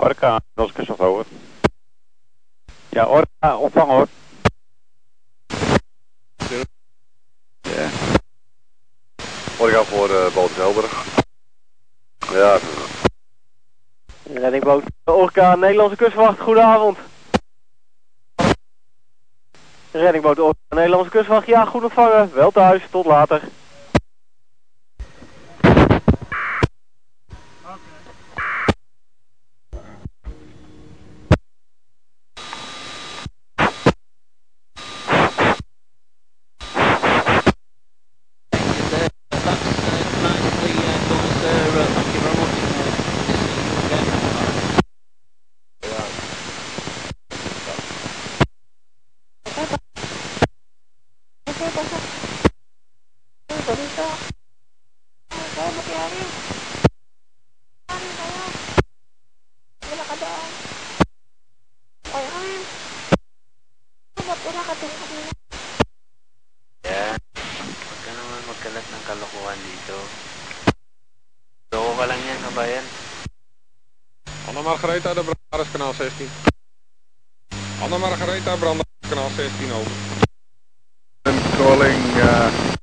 Orca, kustwacht over. Ja, Orca, ontvang hoor. Ja. Orca voor uh, boot Helberg. Ja. Reddingboot Orca, Nederlandse kustwacht, goedenavond. Reddingboot Orca, Nederlandse kustwacht, ja, goed ontvangen. Wel thuis, tot later. Margaretha, de Brandaris, kanaal 16. Anna Margaretha, Brandaris, kanaal 16, over. I'm calling, uh,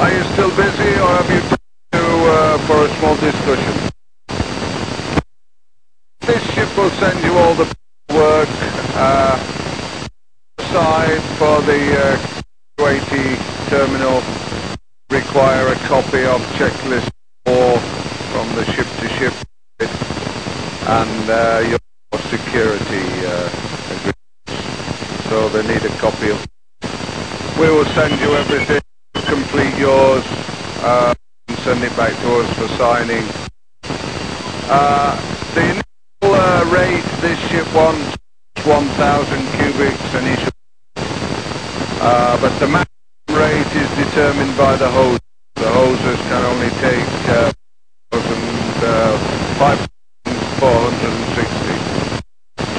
are you still busy or have you time to, uh, for a small discussion? This ship will send you all the work, uh, side for the, uh, 280 terminal require a copy of checklist 4 from the ship to ship and uh, your security uh. So they need a copy of. We will send you everything, complete yours, uh, and send it back to us for signing. Uh, the initial uh, rate this ship wants 1,000 cubics initial, uh, but the maximum rate is determined by the hose. The hoses can only take uh, 5 460,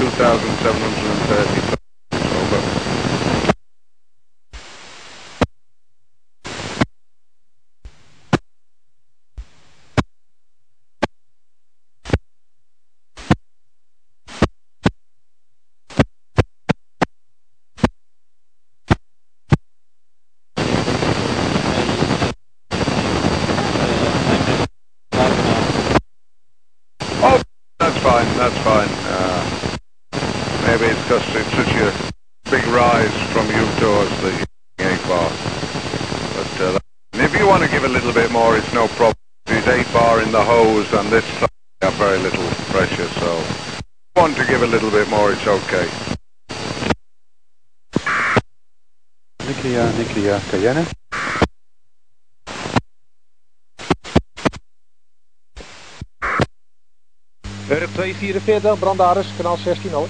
2,730. 44, Brandaris, kanaal 16 Noord.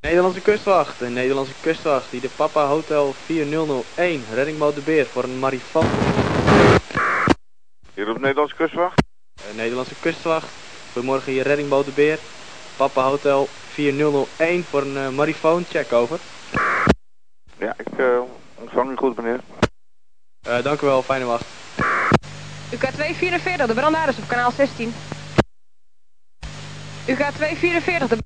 Nederlandse kustwacht, de Nederlandse kustwacht die de Papa Hotel 4001 reddingboot de Beer voor een marifoon. Hier op Nederlandse kustwacht? Nederlandse kustwacht, goedemorgen hier reddingboot de Beer, Papa Hotel 4001 voor een eh, marifoon, check over. Ja, ik uh, ontvang u goed meneer. Uh, dank u wel, fijne wacht. UK 244, de Brandaris op kanaal 16. UK 244, de.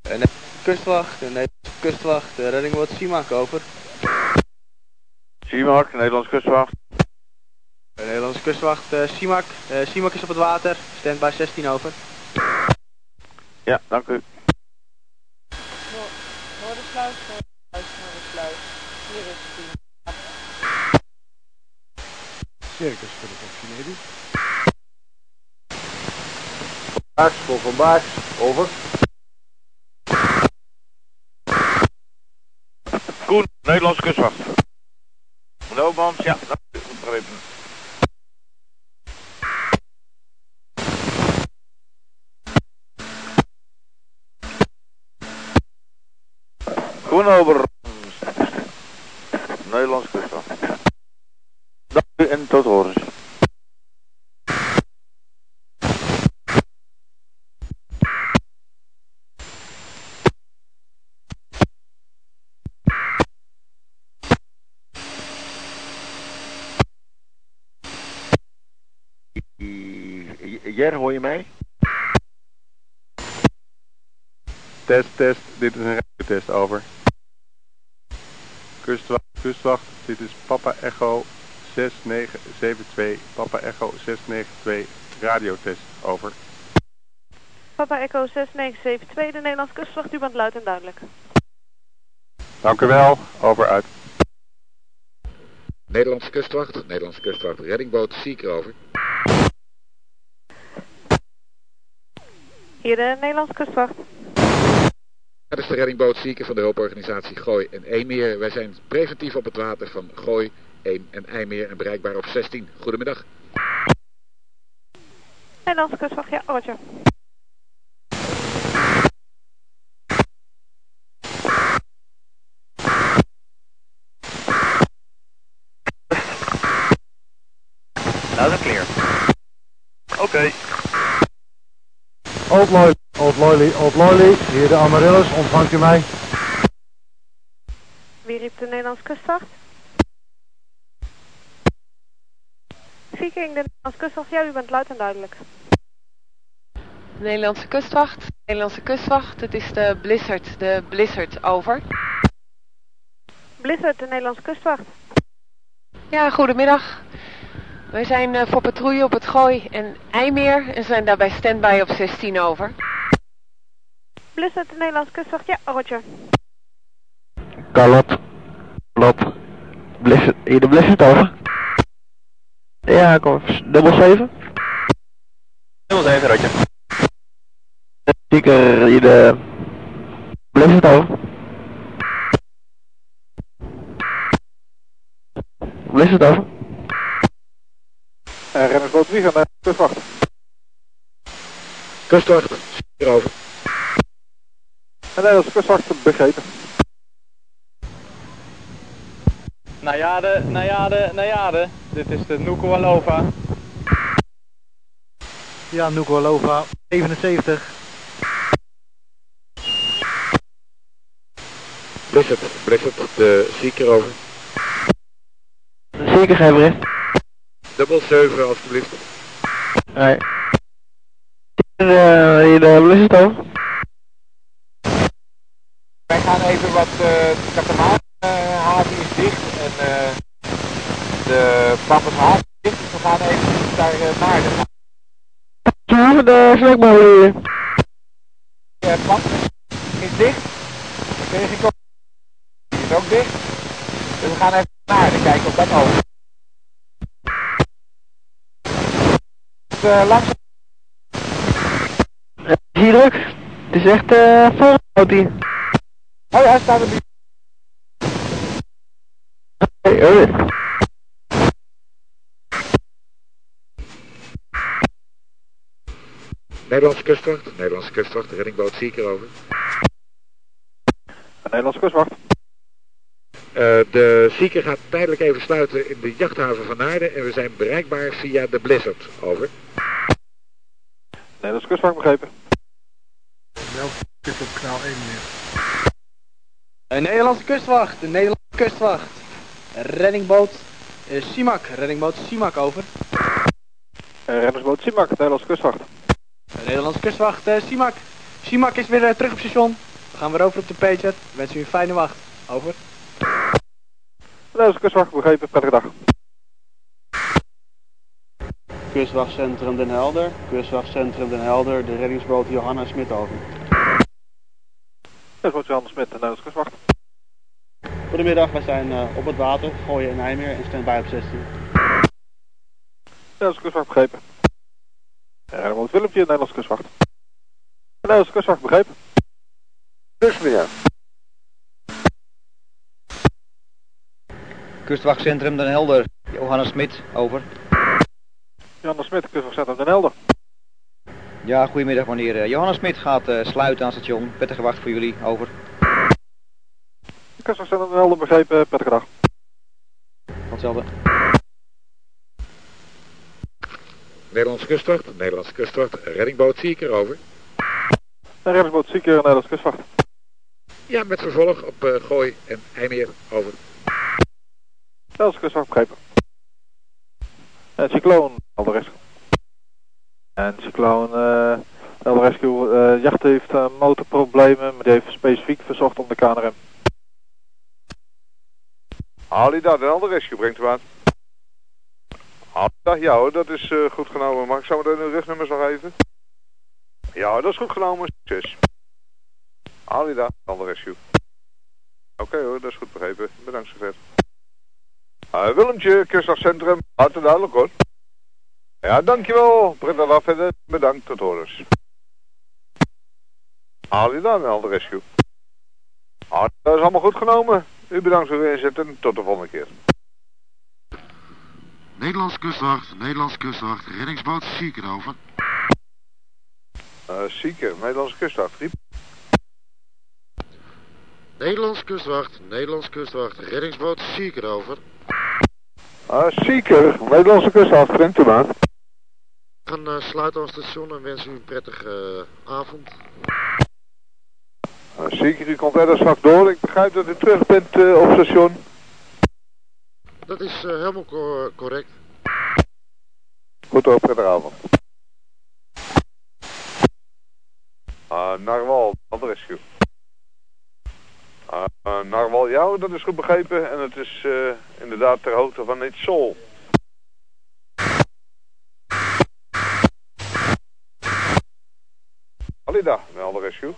De Nederlandse kustwacht, de Nederlandse kustwacht, de reddingboot Simak over. Simak, Nederlandse kustwacht. De Nederlandse kustwacht, uh, Simak. Uh, Simak is op het water, standby 16 over. Ja, dank u. Noordersluis, Noordersluis, Noordersluis. Hier is het Circus voor de Kennedy. Baaks, Van Baaks, over. Koen, Nederlandse kustwacht. Loopmans, ja, dank u. Goed begrepen. Koen over. Nederlandse kustwacht. Dank u en tot horens. Jer, hoor je mij? Test, test. Dit is een radiotest, over. Kustwacht, kustwacht. Dit is Papa Echo 6972. Papa Echo 692. Radiotest, over. Papa Echo 6972, de Nederlandse kustwacht, u bent luid en duidelijk. Dank u wel. Over, uit. Nederlandse kustwacht, Nederlandse kustwacht, reddingboot Seeker over. Hier de Nederlandse kustwacht. Dat is de reddingboot Seeker van de hulporganisatie Gooi en Eemmeer. Wij zijn preventief op het water van Gooi, Eem en IJmeer en bereikbaar op 16. Goedemiddag. Nederlandse kustwacht, ja, roger. Loud en clear. Oké. Loyly, Old Loyly, Old Loyly. Hier de Amaryllis, ontvangt u mij? Wie riep de Nederlandse kustwacht? Viking, de Nederlandse kustwacht, ja, u bent luid en duidelijk. Nederlandse kustwacht, Nederlandse kustwacht. Het is de Blizzard, de Blizzard, over. Blizzard, de Nederlandse kustwacht. Ja, goedemiddag. Wij zijn uh, voor patrouille op het Gooi en IJmeer en zijn daarbij standby op 16 over. Blizzard, de Nederlandse kustwacht, ja, roger. Carlot. Carlot. Blizzard. Hier de Blizzard over. Ja, kom. Dubbel 7. Dubbel 7, roger. Zeker hier de Blizzard over. Blizzard over. En rennersboot Wiegen naar kustwacht. Kustwacht, Seeker En Nederlandse kustwacht begrepen. Najade, Najade, Najade. Dit is de Nukualova. Ja, Nukualova, 77. Blizzard, Blizzard, de Seeker over. Zeker geen bericht. Dubbel 7 alstublieft. Hier, uh, hier de Blizzard over. Wij gaan even wat, uh, de katamaanhaven is dicht en uh, de Pampashaven is dicht. Dus we gaan even daar uh, naar. De Ja, de snackmolen hier. uh, Pampus is dicht. De Vegeco is ook dicht. Dus we gaan even naar en kijken of dat over. Uh, langzaam. Hier druk. Het is echt eh uh, vol hier. Oh ja, hij staat er. Hey. Nederlandse kustwacht, Nederlandse kustwacht, reddingboot Seeker over. Nederlandse kustwacht. Uh, de Seeker gaat tijdelijk even sluiten in de jachthaven van Naarden en we zijn bereikbaar via de Blizzard, over. Nederlandse kustwacht begrepen. Welk zit op kanaal 1 meneer? Een Nederlandse kustwacht, de Nederlandse kustwacht. Reddingboot uh, Simak, reddingboot Simak over. En rennersboot Simak, Nederlandse kustwacht. De Nederlandse kustwacht uh, Simak. Simak is weer uh, terug op station. We gaan weer over op de pager. Wens u een fijne wacht. Over. Nederlandse kustwacht begrepen, prettige dag. Kustwachtcentrum Den Helder, kustwachtcentrum Den Helder, de reddingsboot Johanna Smit over. Rennersboot Johanna Smit, Nederlandse kustwacht. Goedemiddag, wij zijn uh, op het water, gooien in Nijmeer en staan bij op 16. Nederlandse kustwacht begrepen. En rennersboot Willempje, Nederlandse kustwacht. Nederlandse kustwacht begrepen. Dus meneer. Kustwachtcentrum Den Helder, Johanna Smit, over. Johanna Smit, kustwachtcentrum Den Helder. Ja, goedemiddag meneer. Uh, Johanna Smit gaat uh, sluiten aan station. Prettige wacht voor jullie, over. Kustwachtcentrum Den Helder begrepen, prettige dag. Hetzelfde. Nederlandse kustwacht, Nederlandse kustwacht, reddingboot Seeker, over. En reddingsboot Seeker, Nederlandse kustwacht. Ja, met vervolg op uh, Gooi en IJmeer, over. Nederlandse kustwacht begrepen. En cycloon, Alderes. En cycloon, uh, Elder Rescue, eh, jacht heeft eh, motorproblemen, maar die heeft specifiek verzocht om de KNRM. Alida, de Elder Rescue brengt hem aan. Alida, ja hoor, dat is eh, goed genomen. Mag ik zo meteen de rugnummers nog even? Ja dat is goed genomen. Succes. Alida, Elder Rescue. Oké hoor, dat is goed begrepen. Bedankt zover. Uh, Willemtje, kustdagcentrum. Hartelijk duidelijk hoor. Ja, dankjewel. Britta Lafette, bedankt, tot horens. Alida, Elder Rescue. Alida, dat is allemaal goed genomen. U bedankt voor uw inzet en tot de volgende keer. Nederlands kustwacht, Nederlands kustwacht, reddingsboot Seeker over. Uh, Sieker, Nederlandse kustwacht. Riep. Nederlands kustwacht, Nederlands kustwacht, reddingsboot Seeker over. Uh, Sieker, Nederlandse kustwacht, brengt u aan. We gaan sluiten ons station en wensen u een prettige uh, avond. Uh, Sieker, u komt verder straks door. Ik begrijp dat u terug bent uh, op station. Dat is helemaal co correct. Goed hoor, prettige avond. Uh, Narwal, adresje. Uh, uh, Narwal, ja, dat is goed begrepen. En het is uh, inderdaad ter hoogte van Itzol. Alida, de rescue.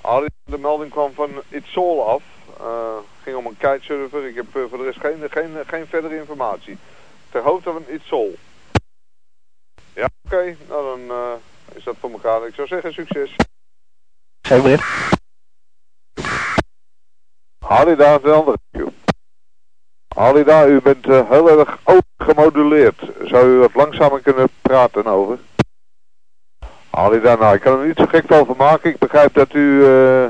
Alida, de melding kwam van Itzol af. Uh, ging om een kitesurfer. Ik heb uh, voor de rest geen, geen, geen verdere informatie. Ter hoogte van Itzol. Ja, oké. Okay. Nou, dan uh, is dat voor elkaar. Ik zou zeggen, succes. Geen meer. Halida, de andere rescue. Halida, u bent uh, heel erg gemoduleerd. Zou u wat langzamer kunnen praten over? Halida, nou, ik kan er niet zo gek over maken. Ik begrijp dat u uh,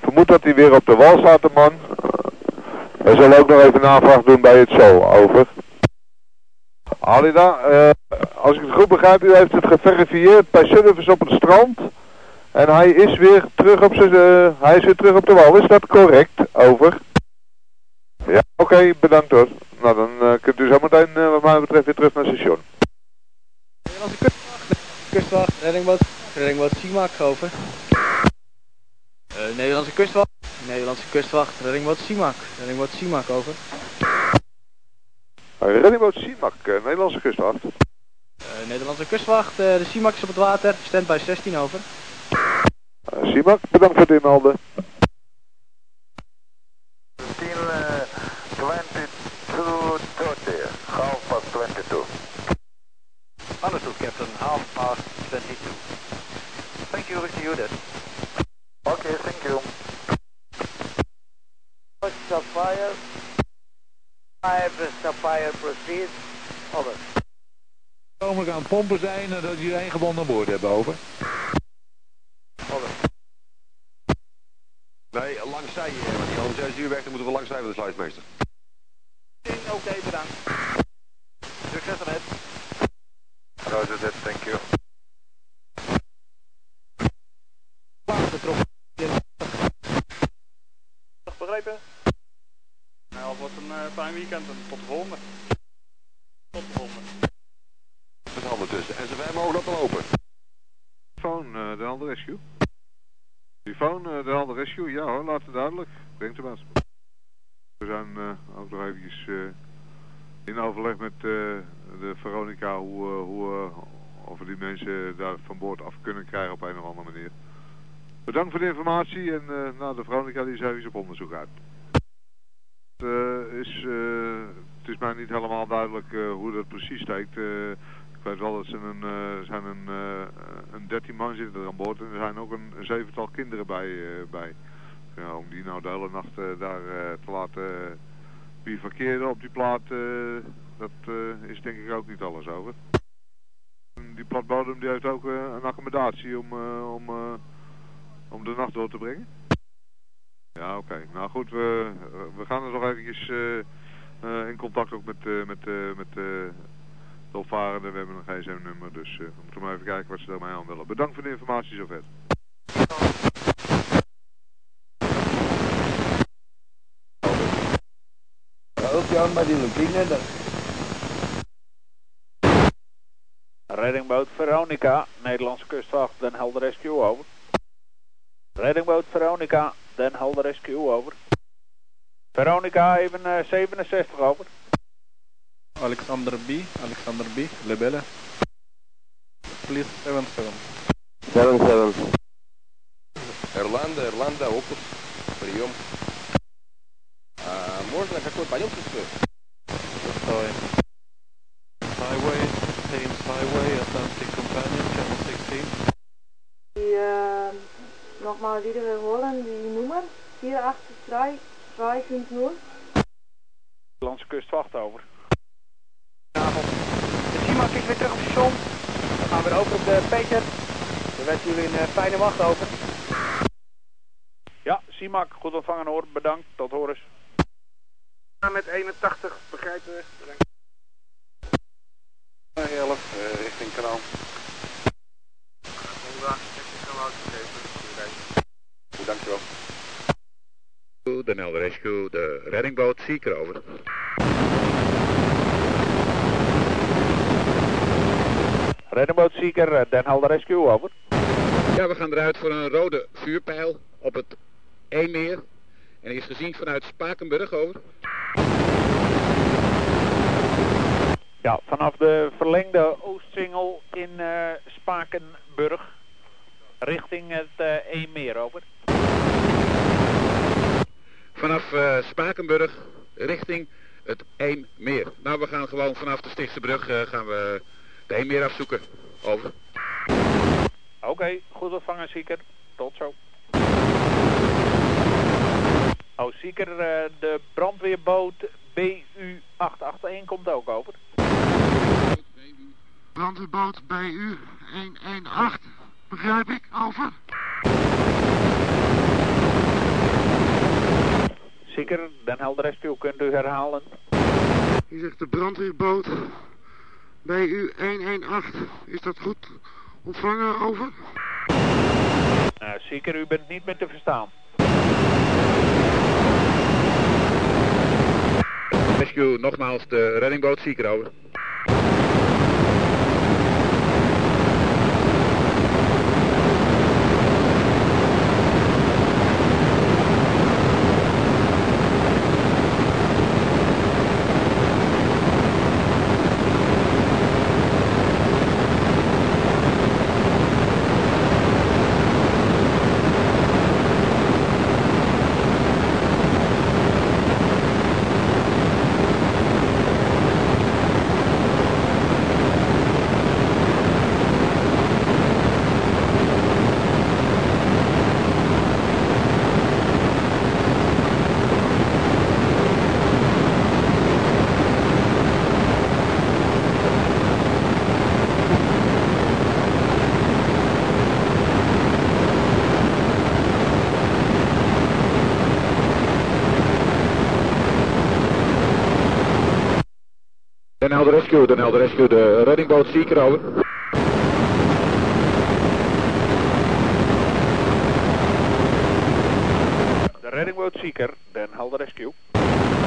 vermoedt dat hij weer op de wal staat, de man. We zullen ook nog even navraag doen bij het zo, over. Halida, uh, als ik het goed begrijp, u heeft het geverifieerd bij service op het strand. En hij is weer terug op uh, hij is weer terug op de wal. Is dat correct? Over. Ja, oké, bedankt hoor. Nou, dan kunt u zometeen uh, wat mij betreft weer terug naar het station. Nederlandse kustwacht, kustwacht, reddingboot, reddingboot Simac, over. Uh, Nederlandse kustwacht, Nederlandse kustwacht, reddingboot Simac, reddingboot Simac, over. Reddingboot Simac, Nederlandse kustwacht. Nederlandse kustwacht, de Simac is op het water, stand bij 16, over. Uh, Simak, bedankt voor het inmelden. 10, 5 Sapphire proceed, over. Komen aan het pompen zijn en dat jullie één gebonden boord hebben, over. Nee, langzij, eh, want die andere 6 uur weg, dan moeten we langzij van de sluismeester. Oké, okay, bedankt. Succes ermee. Roger that, thank you. Begrepen? Nou, het wordt een uh, fijn weekend en tot de volgende. Tot de volgende. Met handen tussen. En zover mogelijk laten lopen. Phone, uh, de andere rescue. Telefoon, uh, de Helder Rescue, ja hoor, laat het duidelijk. Brengt hem wat. We zijn uh, ook nog eventjes uh, in overleg met de Veronica hoe, hoe of we die mensen daar van boord af kunnen krijgen op een of andere manier. Bedankt voor de informatie en nou, de Veronica die is op onderzoek uit. Het, is, het is mij niet helemaal duidelijk hoe dat precies steekt. Ik weet wel dat ze een, uh, zijn een, uh, een 13 man zitten er aan boord en er zijn ook een, zevental kinderen bij. Uh, bij. Om die nou de hele nacht daar te laten bivakeren op die plaat, dat is denk ik ook niet alles over. Die platbodem die heeft ook een accommodatie om, om, om de nacht door te brengen. Ja, oké. Nou goed, we, we gaan er nog eventjes in contact ook met, met, met de opvarende. We hebben een gsm-nummer, dus we moeten maar even kijken wat ze daarmee aan willen. Bedankt voor de informatie zover. Ook Jan, maar die lupine, dat... Reddingboot Veronica, Nederlandse kustwacht, Den Helder Rescue, over. Reddingboot Veronica, Den Helder Rescue, over. Veronica, even eh, 67, over. Alexander B, Alexander B, Lebelle. Please 77. 77. Ирланда, Ирланда, опус. Прием. А, можно какой полет чувствует? Highway, Thames Highway, Atlantic Companion, Channel 16. Die, äh, nochmal wiederholen, die Nummer 483-250. Nederlandse kustwacht, over. De Simak is weer terug op station. We gaan weer over op de Peter. We wensen jullie een eh, fijne wacht over. Ja, Simak, goed ontvangen hoor, bedankt, tot horens. Met 81, begrijpen we. 11, uh, richting kanaal. Goed, dankjewel. Den Helder Rescue, de reddingboot Seeker over. Reddingboot Seeker, eh, Den Helder Rescue, over. Ja, we gaan eruit voor een rode vuurpijl op het Eemmeer. En die is gezien vanuit Spakenburg, over. Ja, vanaf de verlengde Oostsingel in eh, Spakenburg richting het eh Eemmeer, over. Vanaf eh, Spakenburg richting het Eemmeer. Nou, we gaan gewoon vanaf de Stichtse brug eh, gaan we de Eemmeer afzoeken. Over. Oké, goed ontvangen Seeker, tot zo. Oh, Seeker, eh, de brandweerboot BU881 komt ook over. Brandweerboot bij u 118. Begrijp ik, over. Seeker, Den Helder Rescue, kunt u herhalen? U zegt de brandweerboot bij u 118. Is dat goed ontvangen, over? Nou, Seeker, u bent niet meer te verstaan. Rescue, nogmaals de reddingboot Seeker over. Den Helder Rescue, Helder Rescue, de reddingboot Seeker over. De reddingboot Seeker, Den Helder Rescue.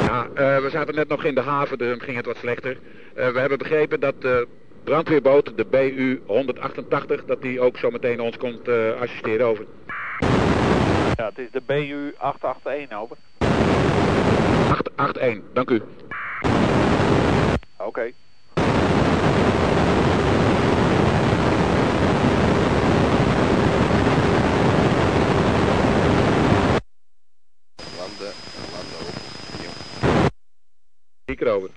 Ja, eh, we zaten net nog in de haven, dus ging het wat slechter. Eh, we hebben begrepen dat de brandweerboot, de BU 188, dat die ook zo meteen ons komt eh, assisteren over. Ja, het is de BU881 over. 881, dank u. Oké. Seeker over.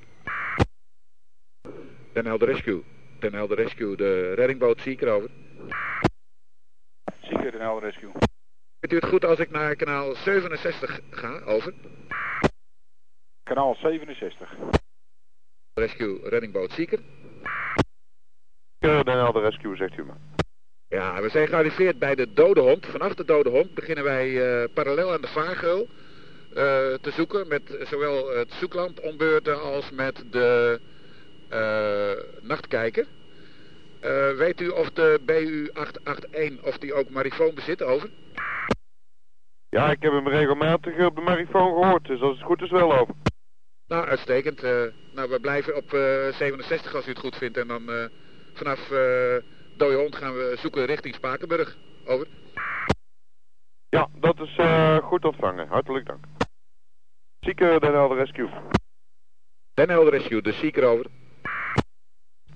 Den Helder Rescue, Den Helder Rescue, de reddingboot Seeker over. Seeker, Den Helder Rescue. Vindt u het goed als ik naar kanaal 67 ga, over? Kanaal 67. Rescue, reddingboot Seeker. Den Helder Rescue, zegt u me. Ja, we zijn gearriveerd bij de Dode Hond. Vanaf de Dode Hond beginnen wij eh, parallel aan de vaargeul te zoeken met zowel het zoeklamp ombeurten als met de eh, nachtkijker. Eh, weet u of de BU881 of die ook marifoon bezit, over? Ja, ik heb hem regelmatig op de marifoon gehoord, dus als het goed is wel over. Nou, uitstekend. Eh, nou, we blijven op eh, 67 als u het goed vindt en dan eh, vanaf uh, Dode Hond gaan we zoeken richting Spakenburg. Over. Ja, dat is goed ontvangen. Hartelijk dank. Zieker Den Helder Rescue. Den Helder Rescue, de Zieker over.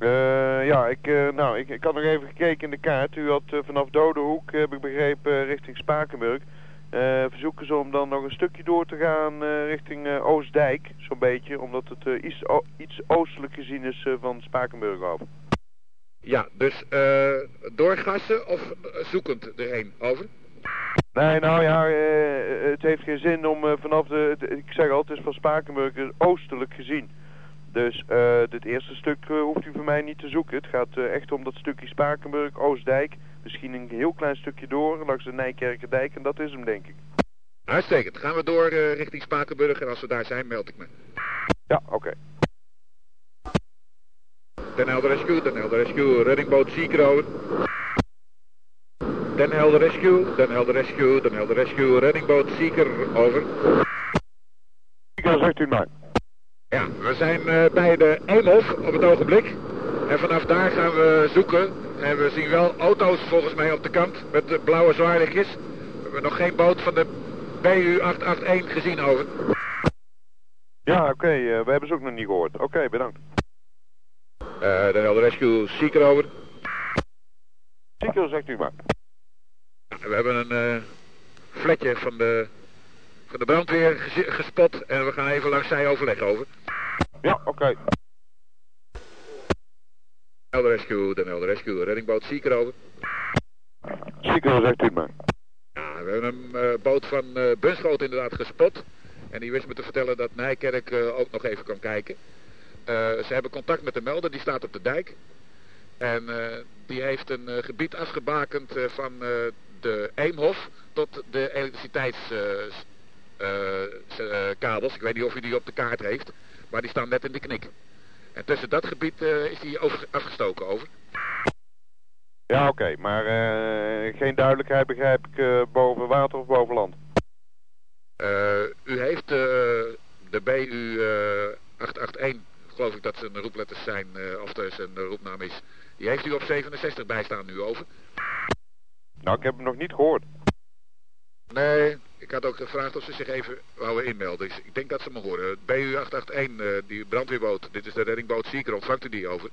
Uh, ja, ik, uh, nou, ik, ik had nog even gekeken in de kaart. U had uh, vanaf Dodehoek, heb ik begrepen, richting Spakenburg. verzoeken ze om dan nog een stukje door te gaan richting Oostdijk, zo'n beetje. Omdat het iets, iets oostelijk gezien is van Spakenburg over. Ja, dus doorgassen of zoekend erheen, over? Nee, nou ja, het heeft geen zin om vanaf de, het, ik zeg al, het is van Spakenburg oostelijk gezien. Dus uh, dit eerste stuk hoeft u voor mij niet te zoeken. Het gaat echt om dat stukje Spakenburg, Oostdijk. Misschien een heel klein stukje door, langs de Nijkerkerdijk. En dat is hem, denk ik. Uitstekend. Gaan we door richting Spakenburg. En als we daar zijn, meld ik me. Ja, oké. Okay. Den Helder Rescue, Den Helder Rescue, reddingboot Zieker over. Den Helder Rescue, Den Helder Rescue, Den Helder Rescue, reddingboot Zieker over. Zieker, zegt u maar. Ja, we zijn uh, bij de Eemhof op het ogenblik. En vanaf daar gaan we zoeken. En we zien wel auto's volgens mij op de kant met de blauwe zwaarlichtjes. We hebben nog geen boot van de BU-881 gezien over. Ja, oké. Okay, uh, we hebben ze ook nog niet gehoord. Oké, okay, bedankt. Uh, de Helder Rescue, Seeker over. Seeker, zegt u maar. We hebben een fletje van de van de brandweer gespot en we gaan even langs zij overleg over. Ja, oké. Okay. Elder Rescue, de Rescue, reddingboot Zieker over. Zieker, zegt u maar. Ja, we hebben een uh, boot van uh, Bunschoot inderdaad gespot. En die wist me te vertellen dat Nijkerk uh, ook nog even kan kijken. ze hebben contact met de melder, die staat op de dijk. En die heeft een gebied afgebakend van de Eemhof tot de elektriciteits uh, kabels. Ik weet niet of u die op de kaart heeft. Maar die staan net in de knik. En tussen dat gebied uh, is die over, afgestoken over. Ja, oké. Okay, maar geen duidelijkheid begrijp ik boven water of boven land. u heeft de BU 881, geloof ik dat ze een roepletters zijn, of er een roepnaam is. Die heeft u op 67 bijstaan nu over. Nou, ik heb hem nog niet gehoord. Nee, ik had ook gevraagd of ze zich even wouden inmelden. Dus ik denk dat ze me horen. BU-881, uh, die brandweerboot. Dit is de reddingboot Zieker. Ontvangt u die over?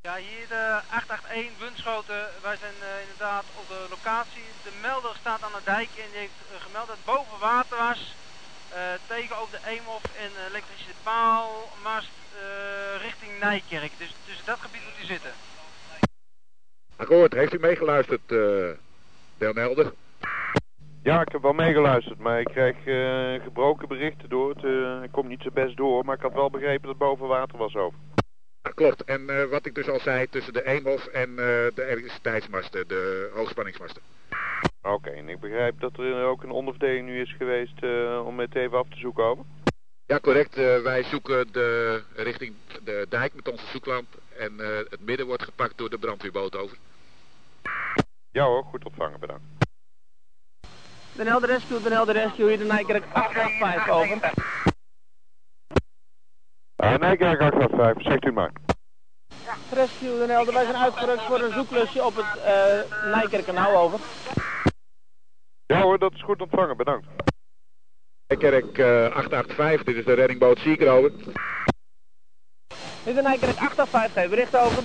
Ja, hier de 881 Bunschoten. Wij zijn uh, inderdaad op de locatie. De melder staat aan de dijk en die heeft uh, gemeld dat het boven water was. Uh, tegenover de Eemhof en elektrische paalmast richting Nijkerk. Dus tussen dat gebied moet u zitten. Akkoord, heeft u meegeluisterd, Den Helder? Ja, ik heb wel meegeluisterd, maar ik krijg uh, gebroken berichten door. Het, uh, ik kom niet zo best door, maar ik had wel begrepen dat het boven water was over. Ja, klopt. En uh, wat ik dus al zei, tussen de Eemhof en de elektriciteitsmasten, de hoogspanningsmasten. Oké, okay, en ik begrijp dat er ook een onderverdeling nu is geweest om het even af te zoeken over? Ja, correct. wij zoeken de richting de dijk met onze zoeklamp en het midden wordt gepakt door de brandweerboot over. Ja hoor, goed ontvangen, bedankt. Den Helder Rescue, Den Helder Rescue, hier de Nijkerk 885, over. Uh, Nijkerk 885, zegt u maar. Rescue, Den Helder, wij zijn uitgerukt voor een zoeklusje op het uh, Nijkerkkanaal, over. Ja hoor, dat is goed ontvangen, bedankt. Nijkerk uh, 885, dit is de reddingboot Zieker, over. Dit is de Nijkerk 885, geef bericht over.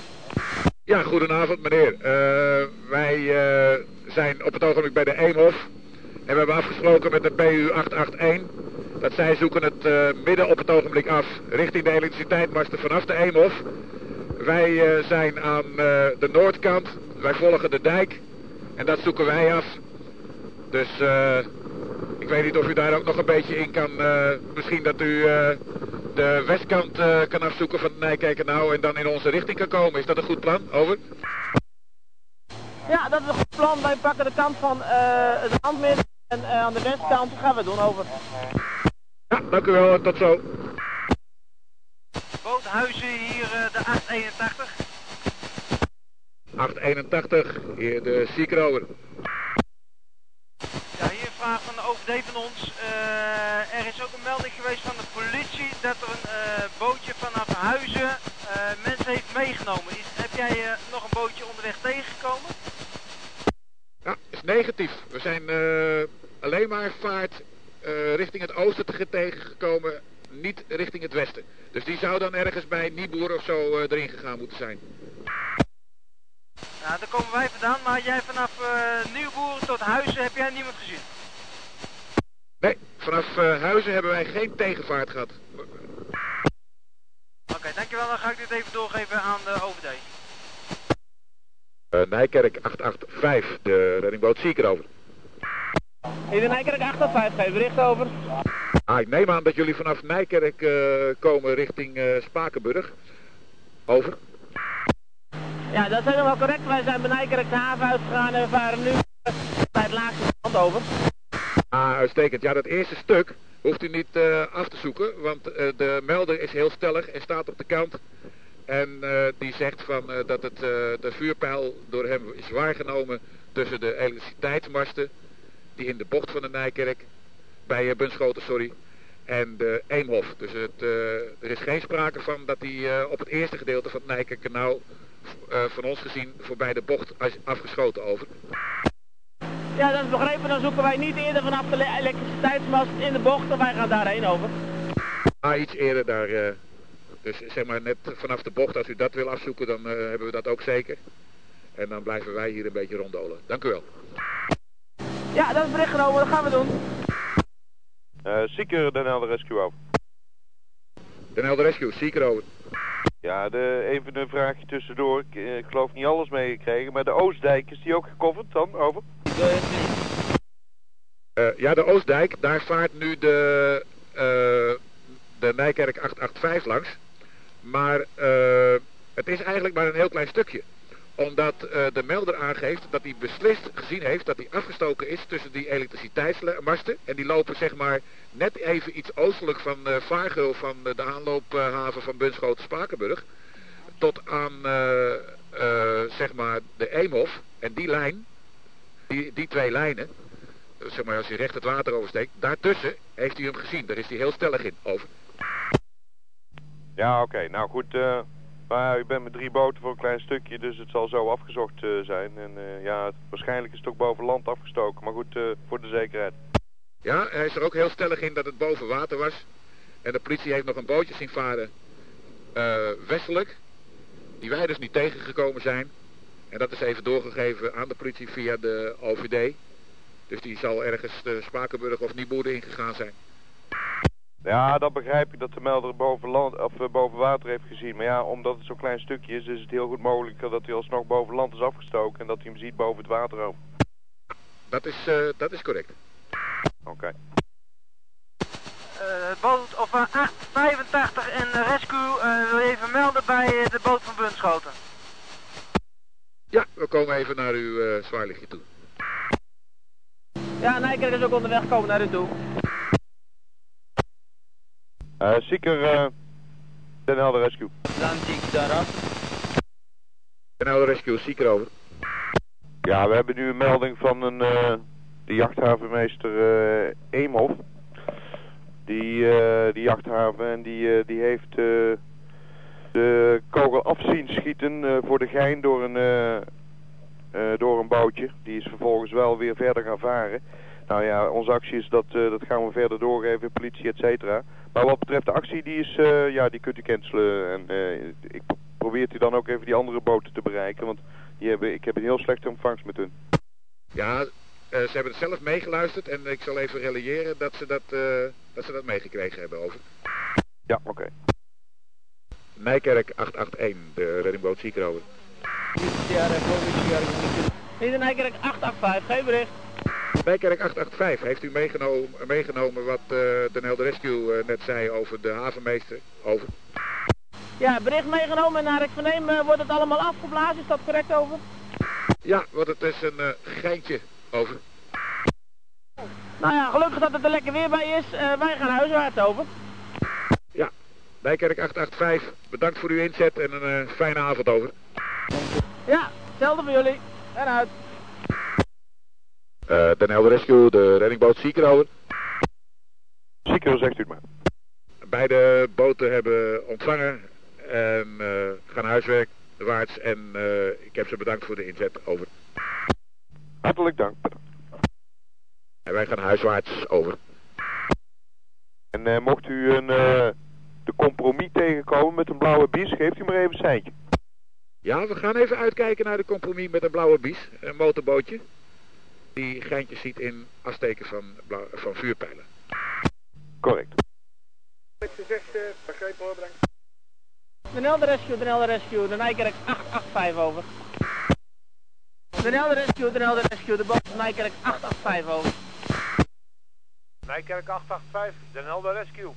Ja, goedenavond meneer. Uh, wij uh, zijn op het ogenblik bij de Eemhof. En we hebben afgesproken met de BU 881 dat zij zoeken het uh, midden op het ogenblik af richting de elektriciteitsmasten vanaf de Eemhof. Wij zijn aan de noordkant, wij volgen de dijk en dat zoeken wij af. Dus ik weet niet of u daar ook nog een beetje in kan, misschien dat u de westkant kan afzoeken van Nijkerken nou en dan in onze richting kan komen. Is dat een goed plan? Over. Ja, dat is een goed plan. Wij pakken de kant van het landmeer en uh, aan de westkant gaan we doen over. Ja, dank u wel. Tot zo. Boothuizen hier uh, de 881. 881, hier de Seeker over. Ja, hier een vraag van de OVD van ons. Uh, dat er een bootje vanaf Huizen mensen heeft meegenomen. Is, heb jij eh, nog een bootje onderweg tegengekomen? Ja, is negatief. We zijn eh, alleen maar vaart eh, richting het oosten te- tegengekomen, niet richting het westen. Dus die zou dan ergens bij Nieboer of zo eh, erin gegaan moeten zijn. Ja, daar komen wij vandaan, maar jij vanaf eh Nieuwboeren tot Huizen heb jij niemand gezien? Nee, vanaf eh, Huizen hebben wij geen tegenvaart gehad. Oké, dankjewel. Dan ga ik dit even doorgeven aan de OVD. Eh, Nijkerk 885, de reddingboot Zieker over. In de Nijkerk 805, geef bericht over. Ah, ik neem aan dat jullie vanaf Nijkerk eh, komen richting eh, Spakenburg. Over. Ja, dat is helemaal correct. Wij zijn bij Nijkerk de haven uitgegaan en we varen nu bij het laagste land over. Ah, uitstekend. Ja, dat eerste stuk hoeft u niet eh, af te zoeken, want eh, de melder is heel stellig en staat op de kant. En eh, die zegt van, dat het, de vuurpijl door hem is waargenomen tussen de elektriciteitsmasten, die in de bocht van de Nijkerk, bij uh, Bunschoten, sorry, en de Eemhof. Dus het, er is geen sprake van dat hij op het eerste gedeelte van het Nijkerkkanaal, eh, van ons gezien, voorbij de bocht is afgeschoten over. Ja, dat is begrepen. Dan zoeken wij niet eerder vanaf de le- elektriciteitsmast in de bocht en wij gaan daarheen over. Ah, iets eerder daar. eh, dus zeg maar net vanaf de bocht, als u dat wil afzoeken, dan eh, hebben we dat ook zeker. En dan blijven wij hier een beetje ronddolen. Dank u wel. Ja, dat is bericht genomen. Dat gaan we doen. Eh Zieker, Den Helder Rescue over. Den Helder Rescue, Zieker over. Ja, even een vraagje tussendoor. Ik, eh, ik geloof niet alles meegekregen, maar de Oostdijk, is die ook gecoverd dan? Over? Eh, ja, de Oostdijk, daar vaart nu de, eh, de Nijkerk 885 langs. Maar het is eigenlijk maar een heel klein stukje. Omdat eh, de melder aangeeft dat hij beslist gezien heeft dat hij afgestoken is tussen die elektriciteitsmasten. En die lopen zeg maar net even iets oostelijk van eh Vaargul van eh, de aanloophaven van Bunschoten-Spakenburg. Tot aan zeg maar de Eemhof. En die lijn, die, die twee lijnen, zeg maar als je recht het water oversteekt, daartussen heeft hij hem gezien. Daar is hij heel stellig in. Over. Ja, oké. Nou goed, maar ik ben met drie boten voor een klein stukje, dus het zal zo afgezocht eh, zijn. En eh, ja, waarschijnlijk is het ook boven land afgestoken, maar goed, eh, voor de zekerheid. Ja, hij is er ook heel stellig in dat het boven water was. En de politie heeft nog een bootje zien varen westelijk. Die wij dus niet tegengekomen zijn. En dat is even doorgegeven aan de politie via de OVD. Dus die zal ergens de Spakenburg of Nieboerde ingegaan zijn. Ja, dat begrijp ik dat de melder boven, land, of, eh, boven water heeft gezien. Maar ja, omdat het zo'n klein stukje is, is het heel goed mogelijk dat hij alsnog boven land is afgestoken en dat hij hem ziet boven het water over. Dat is, eh, dat is correct. Oké. Eh, boot of eh, 885 en de rescue eh, wil je even melden bij de boot van Bunschoten. Ja, we komen even naar uw eh zwaarlichtje toe. Ja, Nijkerk is ook onderweg komen naar u toe. Eh Zieker, eh Den Helder Rescue. Atlantic daaraf. Den Helder Rescue, Zieker over. Ja, we hebben nu een melding van een, eh, de jachthavenmeester eh Eemhof. Die, eh, die jachthaven en die, eh, die heeft eh, de kogel af zien schieten eh, voor de gein door een, eh, eh, door een bootje. Die is vervolgens wel weer verder gaan varen. Nou ja, onze actie is dat, eh, dat gaan we verder doorgeven, politie, et cetera. Maar wat betreft de actie, die is, eh, ja, die kunt u cancelen. En eh, ik probeert u dan ook even die andere boten te bereiken, want die hebben, ik heb een heel slechte ontvangst met hun. Ja, eh, ze hebben het zelf meegeluisterd en ik zal even reliëren dat ze dat, eh, dat, ze dat meegekregen hebben over. Ja, oké. Nijkerk 881, de reddingboot Zieker over. In de Nijkerk 885, geen bericht. Nijkerk 885, heeft u meegenomen, meegenomen wat eh de Helder Rescue eh, net zei over de havenmeester? Over. Ja, bericht meegenomen en naar ik verneem eh, wordt het allemaal afgeblazen. Is dat correct over? Ja, want het is een geintje over. Nou ja, gelukkig dat het er lekker weer bij is. Wij gaan huiswaarts over. Ja, Nijkerk 885, bedankt voor uw inzet en een fijne avond over. Ja, hetzelfde voor jullie. En uit. Eh Den Helder Rescue, de reddingboot Zieker over. Zegt u het maar. Beide boten hebben ontvangen En uh, gaan huiswerkwaarts en uh, ik heb ze bedankt voor de inzet. Over. Hartelijk dank. En wij gaan huiswaarts. Over. En uh, mocht u een, de compromis tegenkomen met een blauwe bies, geeft u maar even een seintje. Ja, we gaan even uitkijken naar de compromis met een blauwe bies. Een motorbootje. Die geintjes ziet in afsteken van, van vuurpijlen. Correct. Uh, begrepen hoor, bedankt. De Nelder Rescue, de Nelder Rescue, de Nijkerk 885 over. De Nelder Rescue, de Nelder Rescue, de boot Nijkerk 885 over. Nijkerk 885, de Nelder Rescue.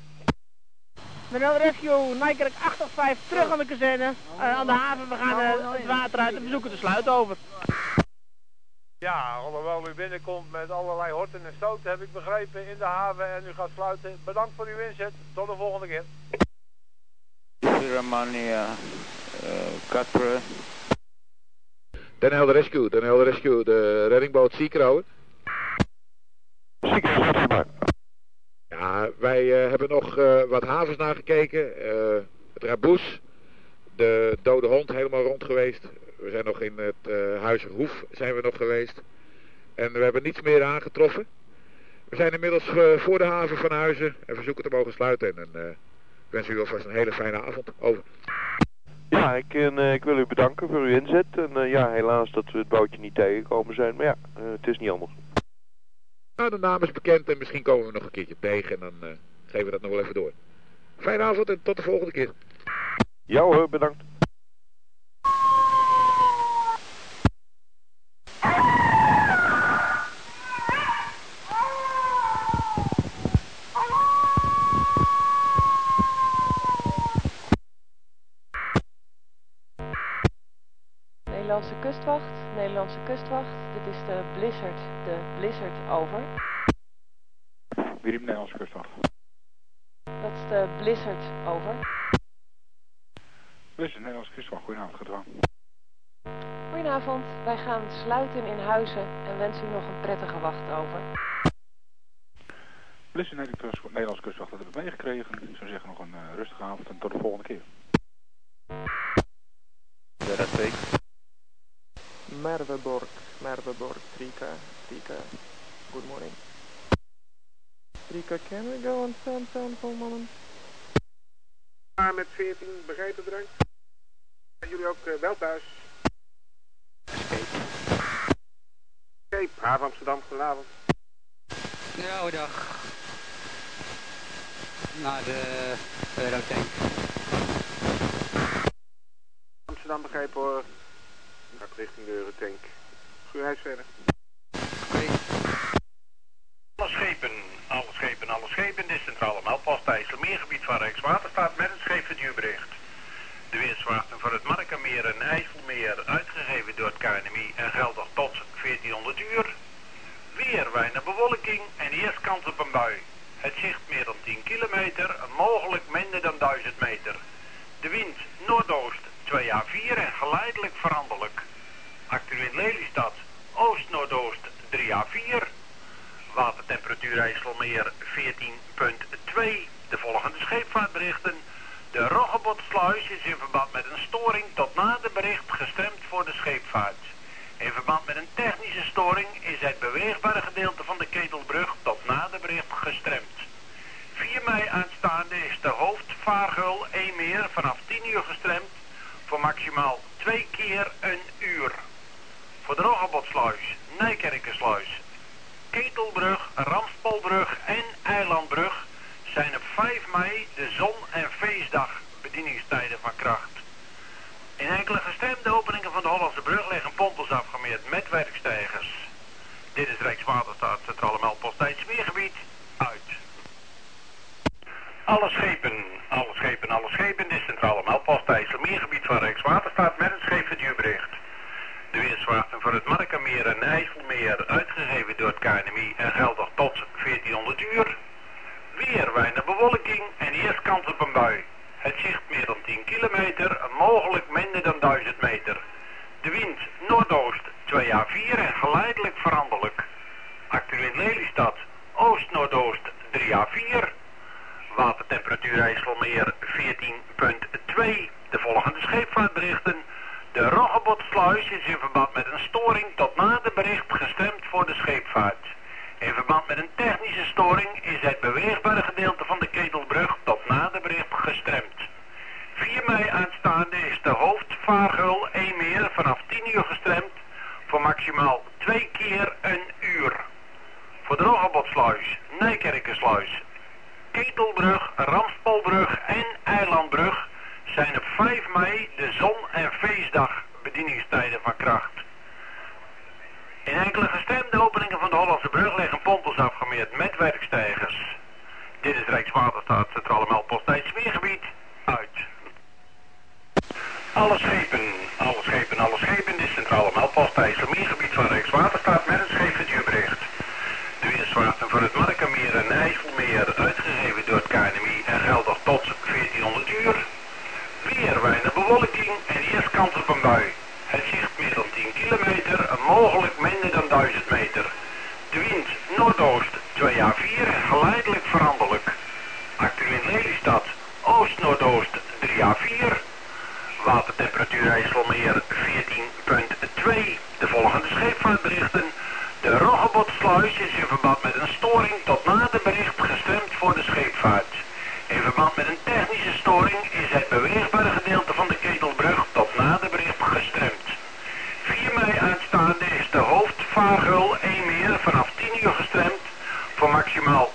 De Nelder Rescue, Nijkerk 885, terug aan de kazerne, uh, aan de haven. We gaan uh, het water uit en we zoeken de sluit over. Ja, alhoewel u binnenkomt met allerlei horten en stoten, heb ik begrepen, in de haven en u gaat sluiten. Bedankt voor uw inzet. Tot de volgende keer. Romania, uh, Katper. Den Helder Rescue, Den Helder Rescue, de reddingboot Seekrouwer. Seekrouwer, Ja, wij uh, hebben nog uh, wat havens nagekeken. Uh, het Raboes, de dode hond helemaal rond geweest. We zijn nog in het uh, Huizenhoef zijn we nog geweest. En we hebben niets meer aangetroffen. We zijn inmiddels uh, voor de haven van Huizen en verzoeken te mogen sluiten. En uh, wens u alvast een hele fijne avond. Over. Ja, ik, en, ik wil u bedanken voor uw inzet. En ja, helaas dat we het bootje niet tegengekomen zijn. Maar ja, het is niet anders. Nou, de naam is bekend en misschien komen we nog een keertje tegen. En dan geven we dat nog wel even door. Fijne avond en tot de volgende keer. Ja hoor, bedankt. Nederlandse kustwacht, Nederlandse kustwacht. Dit is de Blizzard, de Blizzard over. Wie riep Nederlandse kustwacht? Dat is de Blizzard over. Blizzard, Nederlandse kustwacht. Goedenavond, gedwaan. Goedenavond, wij gaan sluiten in Huizen en wensen u nog een prettige wacht over. Blizzard, Nederlandse kustwacht, dat heb ik meegekregen. Ik zou zeggen nog een uh, rustige avond en tot de volgende keer. Ja, dat. Merweborg, Merweborg, Trika, Trika. Good morning. Trika, can we go on stand for a moment? Maar met 14, begrepen bedankt. En jullie ook uh, wel thuis. Escape, Haven Amsterdam, goedenavond. Ja, goedendag. Naar de Eurotank. Amsterdam begrepen hoor. Gaat richting de. Goeie huis verder. Alle schepen, alle schepen, alle schepen. Dit is centrale meldpost IJsselmeergebied van Rijkswaterstaat met een scheepverduurbericht. De weerswachten voor het Markermeer en IJsselmeer uitgegeven door het KNMI en geldig tot 1400 uur. Weer weinig bewolking en eerst kans op een bui. Het zicht meer dan 10 kilometer, mogelijk minder dan 1000 meter. De wind noordoost 2 à 4 en geleidelijk veranderlijk. Actueel Lelystad, oost-noordoost 3 à 4. Watertemperatuur IJsselmeer 14.2. De volgende scheepvaartberichten. De Roggebotsluis is in verband met een storing tot na de bericht gestemd voor de scheepvaart. In verband met een technische storing is het beweegbare gedeelte van de Ketelbrug tot na de bericht gestremd. 4 mei aanstaande is de hoofdvaargul Eemmeer vanaf 10 uur gestremd voor maximaal 2 keer een uur. Voor de Roggebotsluis, Nijkerkensluis, Ketelbrug, Ramspolbrug en Eilandbrug zijn op 5 mei de zon- en feestdag bedieningstijden van kracht. In enkele gestemde openingen van de Hollandse brug liggen pompels afgemeerd met werkstijgers. Dit is Rijkswaterstaat Centrale Meldpost Tijdsmeergebied uit. Alle schepen, alle schepen, alle schepen. Dit is Centrale Meldpost IJsselmeergebied van Rijkswaterstaat met een scheepverduurbericht. De weerswachten voor het Markermeer en IJsselmeer uitgegeven door het KNMI en geldig tot 1400 uur. Weer weinig bewolking en eerst kans op een bui. Het zicht meer dan 10 kilometer, mogelijk minder dan 1000 meter. De wind noordoost 2 à 4 en geleidelijk veranderlijk. Actueel Lelystad, oost-noordoost 3 à 4. Watertemperatuur IJsselmeer 14.2. scheepvaartberichten. De Roggebotsluis is in verband met een storing tot na de bericht gestemd voor de scheepvaart. In verband met een technische storing is het beweegbare gedeelte van de Ketelbrug tot na de bericht gestremd. 4 mei aanstaande is de hoofdvaargeul Eemmeer vanaf 10 uur gestremd voor maximaal twee keer een uur. Voor Nijkerkensluis, Ketelbrug, Ramspolbrug en Eilandbrug zijn op 5 mei de zon- en feestdag bedieningstijden van kracht. In enkele gestemde openingen van de Hollandse brug liggen pontels afgemeerd met werkstijgers. Dit is Rijkswaterstaat Centrale Meldpost Weergebied uit. Alle schepen, alle schepen, alle schepen. Dit is Centrale Meldpost IJsselmeergebied van Rijkswaterstaat met een scheepverduurbericht. De weerswaarten voor het Markermeer en IJsselmeer uitgegeven door het KNMI en geldig tot 1400 uur. Weer weinig bewolking en eerst kans op een bui. Het zicht meer dan 10 kilometer, mogelijk minder dan 1000 meter. De wind noordoost 2 à 4 en geleidelijk veranderlijk. Actueel in Lelystad oost-noordoost 3 à 4. Watertemperatuur IJsselmeer 14.2. De volgende scheepvaartberichten. De Roggebotsluis is in verband met een storing tot na de bericht gestemd voor de scheepvaart. In verband met een technische storing is het beweegbare gedeelte van de Ketelbrug tot na de bericht gestremd. 4 mei aanstaande is de hoofdvaargeul Eemmeer vanaf 10 uur gestremd voor maximaal